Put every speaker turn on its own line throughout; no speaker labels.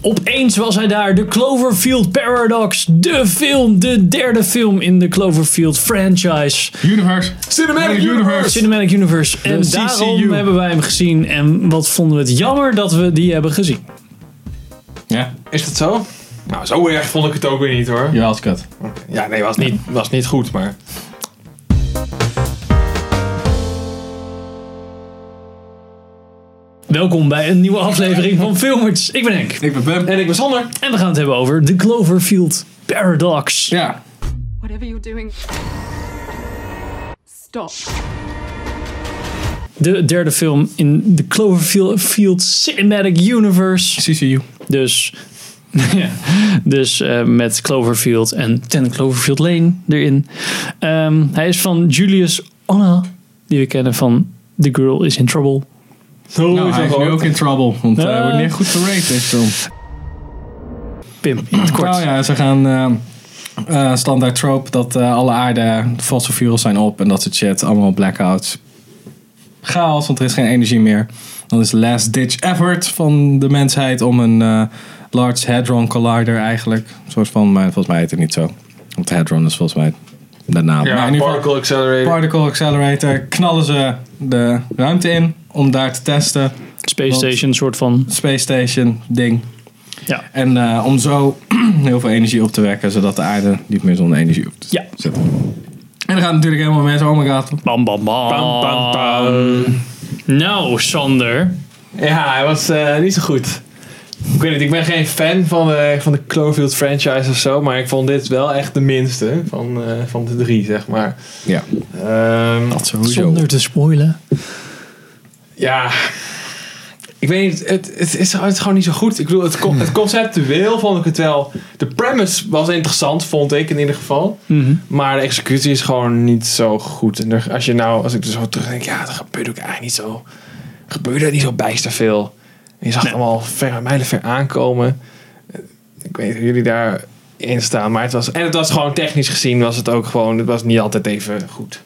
Opeens was hij daar, de Cloverfield Paradox, de film, de derde film in de Cloverfield franchise.
Universe.
Cinematic Universe.
Cinematic Universe. En
De
daarom
CCU.
hebben wij hem gezien. En wat vonden we het jammer dat we die hebben gezien.
Ja,
Is dat zo? Nou, zo erg vond ik het ook weer niet hoor.
ja, als kut.
Ja, nee, was niet, was niet goed, maar...
Welkom bij een nieuwe aflevering van Filmers. Ik ben Henk.
Ik ben Bum.
En ik ben Sander.
En we gaan het hebben over de Cloverfield Paradox.
Ja,
Whatever you're doing, stop.
De derde film in de Cloverfield Cinematic Universe.
CCU.
Dus, ja, dus eh, met Cloverfield en Ten Cloverfield Lane erin. Ehm, hij is van Julius Onna, die we kennen van The Girl is in Trouble.
Nou, hij is nu ook in trouble, want hij
Ah.
wordt niet goed gerate deze film.
Pim, in het kort.
Nou ja, ze gaan eh, eh, standaard trope dat eh, alle aarde fossil fuels zijn op en dat soort shit. Allemaal blackouts. Chaos, want er is geen energie meer. Dan is de last ditch effort van de mensheid om een eh, Large Hadron Collider eigenlijk. Een soort van, maar volgens mij heet het niet zo. Want Hadron is volgens mij de naam. maar
Ja,
in ieder geval-
Particle Accelerator.
Particle Accelerator knallen ze de ruimte in om daar te testen.
Space Station, soort van.
Space Station ding.
Ja.
En eh, om zo heel veel energie op te wekken, zodat de aarde niet meer zonder energie hoeft te
Ja.
En dan gaan natuurlijk helemaal mensen, oh my god.
Bam, bam, bam.
Bam, bam, bam.
Nou, Sander.
Ja, hij was eh, niet zo goed. Ik weet niet, ik ben geen fan van de, van de Cloverfield franchise of zo, maar ik vond dit wel echt de minste van, eh, van de drie, zeg maar.
Ja,
Ehm,
dat sowieso.
Zonder te spoilen.
Ja, ik weet niet, het, het, is, het is gewoon niet zo goed. Ik bedoel, het, het conceptueel vond ik het wel. De premise was interessant, vond ik in ieder geval. Maar de executie is gewoon niet zo goed. En er, als je nou, als ik er zo terug denk, ja, er gebeurt ook eigenlijk niet zo. Er gebeurde niet zo bijster veel. En je zag het allemaal ver, mijlen ver aankomen. Ik weet niet hoe jullie daarin staan, maar het was. En het was gewoon technisch gezien, was het ook gewoon. Het was niet altijd even goed.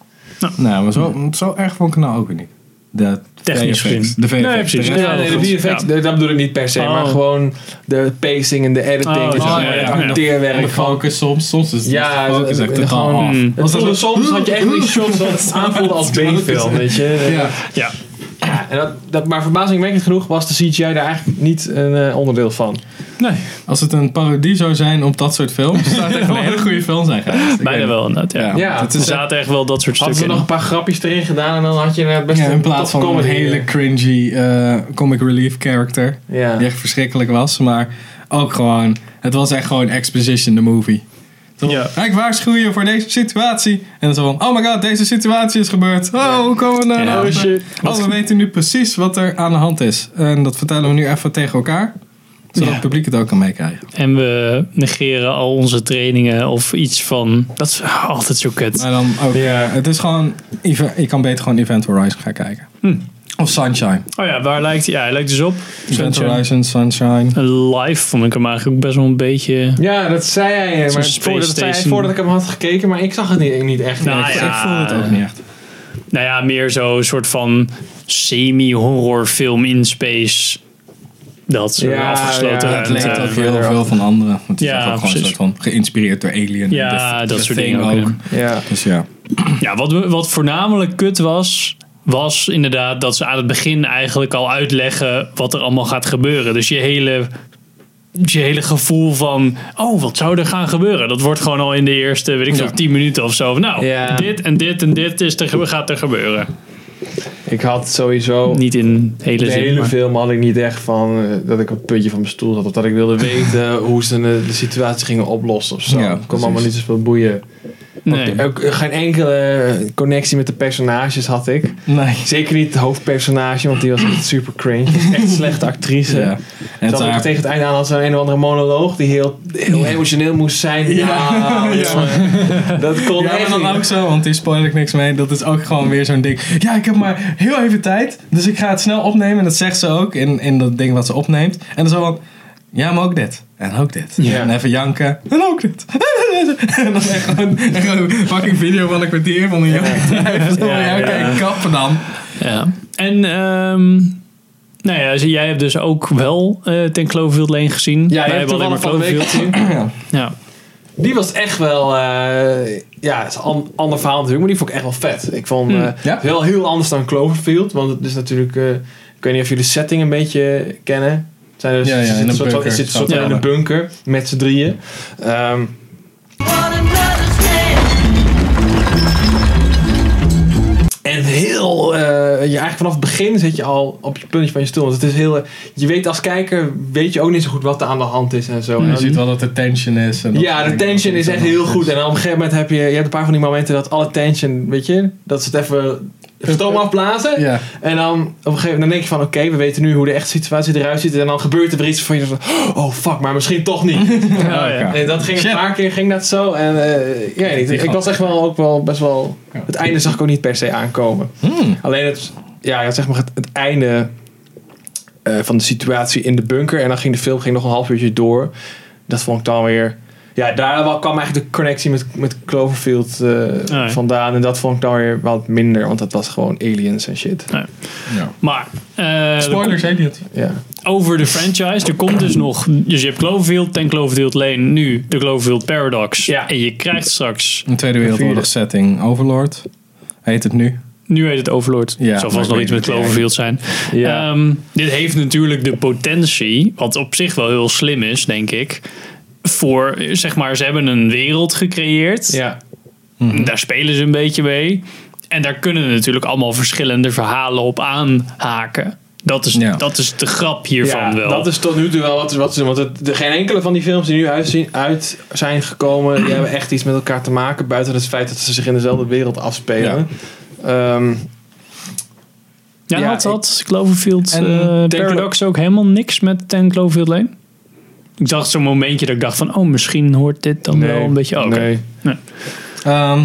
Nou, maar zo, zo erg vond ik het nou ook weer niet. De
Technisch gezien.
De VFX.
Nee, precies.
Nee, de
goed.
VFX,
Ja.
dat bedoel ik niet per se,
Oh.
maar gewoon de pacing en de editing
Oh, ja,
het acteerwerk
de focus soms. Soms is
Ja,
de focus
het-
echt totaal af.
Mm.
Soms had je echt die shots dat het aanvoelde als B-film, weet je.
Ja.
Ja.
Ja, en dat, dat, maar verbazingwekkend genoeg was de CGI daar eigenlijk niet een eh, onderdeel van.
Nee,
Als het een parodie zou zijn op dat soort films, zou het echt een hele goede film zijn geweest.
Bijna wel inderdaad. Ja.
Het
Er
is
zaten echt wel dat soort
Hadden ze
stukken
nog een paar grapjes erin gedaan en dan had je het best
Ja, in
een
plaats van een hele cringy eh, comic relief character.
Ja.
Die echt verschrikkelijk was. Maar ook gewoon, het was echt gewoon exposition the movie.
Ja.
Ik waarschuw je voor deze situatie. En dan zo van, oh my god, deze situatie is gebeurd. Oh, hoe komen we daar
Ja.
nou
Oh shit.
Oh, we weten nu precies wat er aan de hand is. En dat vertellen we nu even tegen elkaar. Zodat
Ja.
het publiek het ook kan meekrijgen.
En we negeren al onze trainingen of iets van. Dat is altijd zo kut.
Maar dan ook,
Ja.
het is gewoon, je kan beter gewoon Event Horizon gaan kijken.
Hm.
Of Sunshine.
Oh ja, waar lijkt hij? Ja, hij lijkt dus op.
Event
Sunshine.
Horizon, Sunshine.
Live vond ik hem eigenlijk ook best wel een beetje.
Ja, dat zei hij, maar voordat, dat zei hij voordat ik hem had gekeken, maar ik zag het niet, niet echt.
Nou
Ik-
ja.
Ik voel het ook niet echt.
Nou ja, meer zo soort van semi-horrorfilm in space. Dat soort
Ja,
afgesloten
ja,
Het leek ook heel veel van anderen. Het is
Ja,
ook gewoon een
precies.
soort van geïnspireerd door Alien.
Ja, dat soort dingen ook, ja.
Ja.
Dus ja.
Ja, wat, wat voornamelijk kut was, was inderdaad dat ze aan het begin eigenlijk al uitleggen wat er allemaal gaat gebeuren. Dus je hele, je hele gevoel van, oh, wat zou er gaan gebeuren? Dat wordt gewoon al in de eerste, weet ik veel,
Ja.
10 minuten of zo. Nou,
Ja.
dit en dit en dit is er, gaat er gebeuren.
Ik had sowieso
Niet in hele
de
zin.
hele
maar-
film had ik niet echt van eh, dat ik op het puntje van mijn stoel zat. Of dat ik wilde weten hoe ze de, de situatie gingen oplossen of zo.
Ja, precies.
allemaal niet zoveel boeien.
Nee.
Ook, geen enkele connectie met de personages had ik.
Nee.
Zeker niet het hoofdpersonage, want die was echt super cringe. Echt slechte actrice.
Ja. En
Dan tegen het einde aan had ze een of andere monoloog die heel, heel emotioneel moest zijn. Ja,
Ja.
dat kon
ja,
echt
ook zo, want die spoil ik niks mee. Dat is ook gewoon weer zo'n ding. Ja, ik heb maar heel even tijd, dus ik ga het snel opnemen. En dat zegt ze ook in, in dat ding wat ze opneemt. En dan zo van, ja, maar ook dit. En ook dit.
Ja.
En even janken. En ook dit. en dat is echt gewoon, echt gewoon een fucking video van een kwartier van een jongen. Ja, oké, kappen dan.
Ja. En ehm, Nou ja, zie- jij hebt dus ook wel eh Ten Cloverfield Lane gezien.
Ja, je
Wij
hebt
hebben alleen
toevallig
maar
van de week
Cloverfield.
gezien.
Ja.
Die was echt wel, eh, ja, het is een an- ander verhaal natuurlijk, maar die vond ik echt wel vet. Ik vond
Ja?
het wel heel anders dan Cloverfield, want het is natuurlijk, eh, ik weet niet of jullie de setting een beetje kennen. Zijn dus,
Ja, ja, in
zit
een
soort
bunker.
soort in een bunker met z'n drieën. Ehm, En heel, eh, je eigenlijk vanaf het begin zit je al op je puntje van je stoel. Want het is heel, je weet als kijker, weet je ook niet zo goed wat er aan de hand is en zo.
Je
En
ziet wel dat er tension is. En
ja, de tension is echt heel goed. En dan op een gegeven moment heb je, je hebt een paar van die momenten dat alle tension, weet je, dat ze het even stoom afblazen.
Ja.
En dan op een gegeven moment dan denk je van, oké, we weten nu hoe de echte situatie eruit ziet. En dan gebeurt er weer iets van je van, oh fuck, maar misschien toch niet.
Oh, ja.
En dat ging een paar keer ging dat zo. En eh, ja, niet. ik was echt wel ook wel best wel. Het einde zag ik ook niet per se aankomen.
Hmm.
Alleen het, ja, zeg maar het, het einde eh, van de situatie in de bunker. En dan ging de film ging nog een half uurtje door. Dat vond ik dan weer. Ja, daar wel kwam eigenlijk de connectie met, met Cloverfield eh,
ja.
vandaan. En dat vond ik dan weer wat minder. Want dat was gewoon aliens en shit.
Ja.
Maar eh,
Spoilers, Elliot.
Ja.
over de franchise. Er komt dus nog. Dus je hebt Cloverfield, Ten Cloverfield Lane, nu de Cloverfield Paradox.
Ja.
En je krijgt straks.
Een Tweede Wereldoorlog setting. Overlord. Heet het nu.
Nu heet het Overlord.
Ja,
Zal vast nog iets met. Cloverfield zijn.
Ja.
Ehm, dit heeft natuurlijk de potentie, wat op zich wel heel slim is, denk ik. Voor, zeg maar, ze hebben een wereld gecreëerd.
ja.
Daar spelen ze een beetje mee. En daar kunnen natuurlijk allemaal verschillende verhalen op aanhaken. Dat is,
Ja.
dat is de grap hiervan
ja,
wel.
dat is tot nu toe wel wat, wat ze doen. Want het, geen enkele van die films die nu uitzien, uit zijn gekomen, die hebben echt iets met elkaar te maken. Buiten het feit dat ze zich in dezelfde wereld afspelen.
Ja,
ja,
had dat Cloverfield
En
Ten
Paradox ook helemaal niks met Ten Cloverfield Lane? Ik dacht zo'n momentje dat ik dacht van, oh, misschien hoort dit dan wel een beetje... Oh, oké.
nee.
Ehm,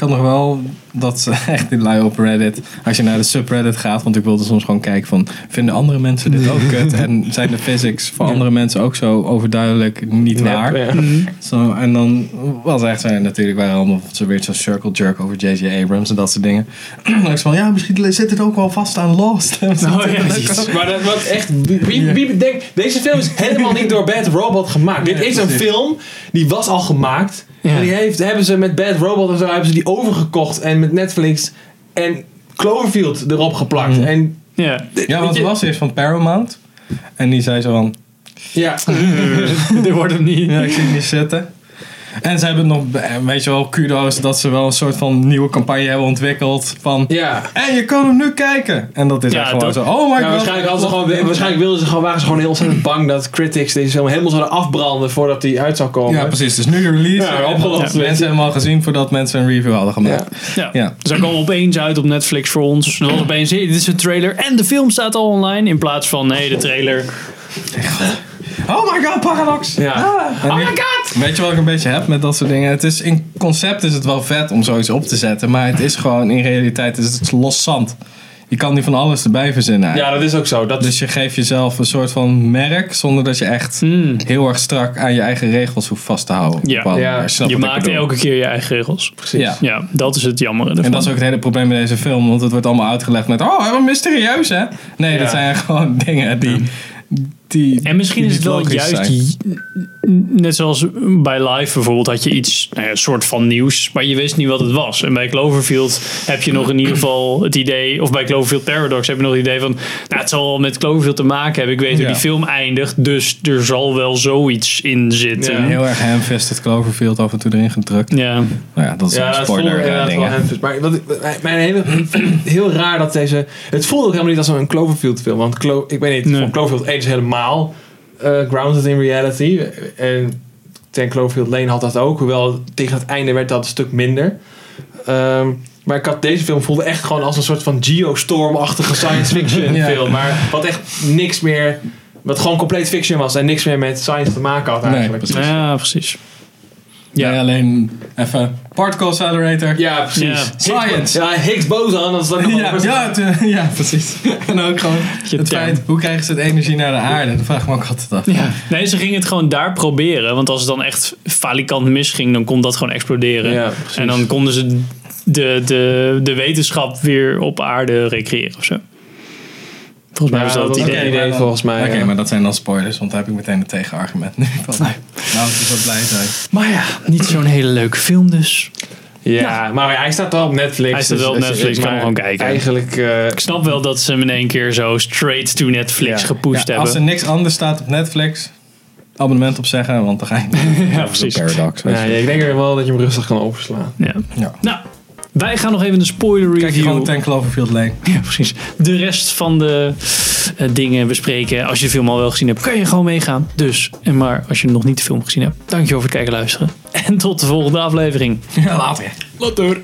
had nog wel dat ze echt in lui op Reddit, als je naar de subreddit gaat, want ik wilde soms gewoon kijken van, vinden andere mensen dit ook kut? En zijn de physics voor andere mensen ook zo overduidelijk niet waar?
Ja.
Zo, en dan was echt zo, natuurlijk waren allemaal zo weer zo'n circle jerk over J.J. Abrams en dat soort dingen. Ik van, ja, misschien zit het ook wel vast aan Lost.
Oh, ja,
Maar dat wordt echt. Wie, wie, bedenkt. Deze film is helemaal niet door Bad Robot gemaakt. Dit is een film die was al gemaakt.
Ja.
En die heeft, hebben ze met Bad Robot en zo hebben ze die overgekocht. En met Netflix en Cloverfield erop geplakt.
Mhm.
En
Ja.
Ja, want het was eerst van Paramount. En die zei zo van,
ja.
Dit wordt hem niet.
ja, ik zie het niet zitten. En ze hebben nog, weet je wel, kudo's dat ze wel een soort van nieuwe campagne hebben ontwikkeld. Van,
Ja.
en je kan hem nu kijken. En dat is
Ja,
echt gewoon
dat-
zo, oh my
Ja,
god.
waarschijnlijk, hadden ze gewoon, waarschijnlijk wilden ze gewoon, waren ze gewoon heel ontzettend bang dat critics deze film helemaal zouden afbranden voordat die uit zou komen.
Ja, precies. Dus nu de release.
Ja, opgelost,
dat. Mensen hebben hem al gezien voordat mensen een review hadden gemaakt.
Ja.
Ja.
Ja.
Dus dan kwam opeens uit op Netflix voor ons. Er was opeens, dit is een trailer en de film staat al online. In plaats van, nee, de trailer.
Oh my god, Paradox!
Ja.
Ah.
Oh my god!
Weet je wat ik een beetje heb met dat soort dingen? Het is, in concept is het wel vet om zoiets op te zetten. Maar het is gewoon, in realiteit is het los zand. Je kan niet van alles erbij verzinnen.
Ja, dat is ook zo. Dat
Dus je geeft jezelf een soort van merk zonder dat je echt
Hmm.
heel erg strak aan je eigen regels hoeft vast te houden.
Ja. Je maakt elke keer je eigen regels.
precies.
Ja.
Ja, dat is het jammer ervan.
En dat is ook het hele probleem met deze film. Want het wordt allemaal uitgelegd met... Oh, wat mysterieus hè? Nee, dat zijn gewoon dingen die... die
En misschien
die
is het wel juist,
zijn.
net zoals bij Live bijvoorbeeld, had je iets, nou ja, een soort van nieuws, maar je wist niet wat het was. En bij Cloverfield heb je nog in ieder geval het idee, of bij Cloverfield Paradox heb je nog het idee van, nou, het zal wel met Cloverfield te maken hebben. Ik weet hoe
Ja.
die film eindigt, dus er zal wel zoiets in zitten.
Ja.
Ja,
Heel erg hamfisted Cloverfield af en toe erin gedrukt. Nou ja, dat is
Ja,
een spoiler
voelde
eh.
Maar wat, ik- mijn- mijn hele, heel raar dat deze... Het voelde ook helemaal niet als een Cloverfield film. Want Clo, ik weet niet,
Nee.
van Cloverfield 1 is helemaal eh, grounded in reality. En ten Cloverfield Lane had dat ook. Hoewel tegen het einde werd dat een stuk minder. Ehm, maar ik had deze film voelde echt gewoon als een soort van Geostorm-achtige science fiction
Ja.
film. Maar wat echt niks meer... Wat gewoon compleet fiction was en niks meer met science te maken had
Nee,
eigenlijk.
precies.
ja precies.
Ja. Alleen even particle accelerator.
Ja, precies.
Ja.
Higgs, ja, Higgs boson, dat is dan
Ja, ja, het, eh, ja, precies. En ook gewoon
Je
het
term.
feit, hoe krijgen ze het energie naar de aarde? Dan vraag ik me ook altijd af.
Ja. Nee, ze gingen het gewoon daar proberen. Want als het dan echt falikant misging, dan kon dat gewoon exploderen.
Ja,
en dan konden ze de, de, de wetenschap weer op aarde recreëren of zo. Volgens mij was dat het
dat
idee.
volgens mij.
Oké,
ja.
maar dat zijn dan spoilers, want daar heb ik meteen een tegenargument nu van. Nou, ik dus wel blij zijn.
Maar ja, niet zo'n hele leuke film dus.
Ja, maar hij staat wel op Netflix.
Hij staat wel op
dus-
Netflix, kan
maar
hem gewoon kijken.
Eigenlijk, eh,
Ik snap wel dat ze hem in één keer zo straight to Netflix
Ja.
gepusht
Ja, als er
hebben.
niks anders staat op Netflix, abonnement opzeggen, want dan ga je
Ja, precies.
Paradox.
ja, ik denk er wel dat je hem rustig kan overslaan.
Ja.
Ja.
Nou, wij gaan nog even de spoiler
Kijk je
review.
gewoon Ten Cloverfield Lane.
Ja, precies. De rest van de dingen bespreken. Als je de film al wel gezien hebt, kan je gewoon meegaan. Dus, en maar als je nog niet de film gezien hebt, dankjewel voor het kijken en luisteren. En tot de volgende aflevering.
Ja, later.
Later.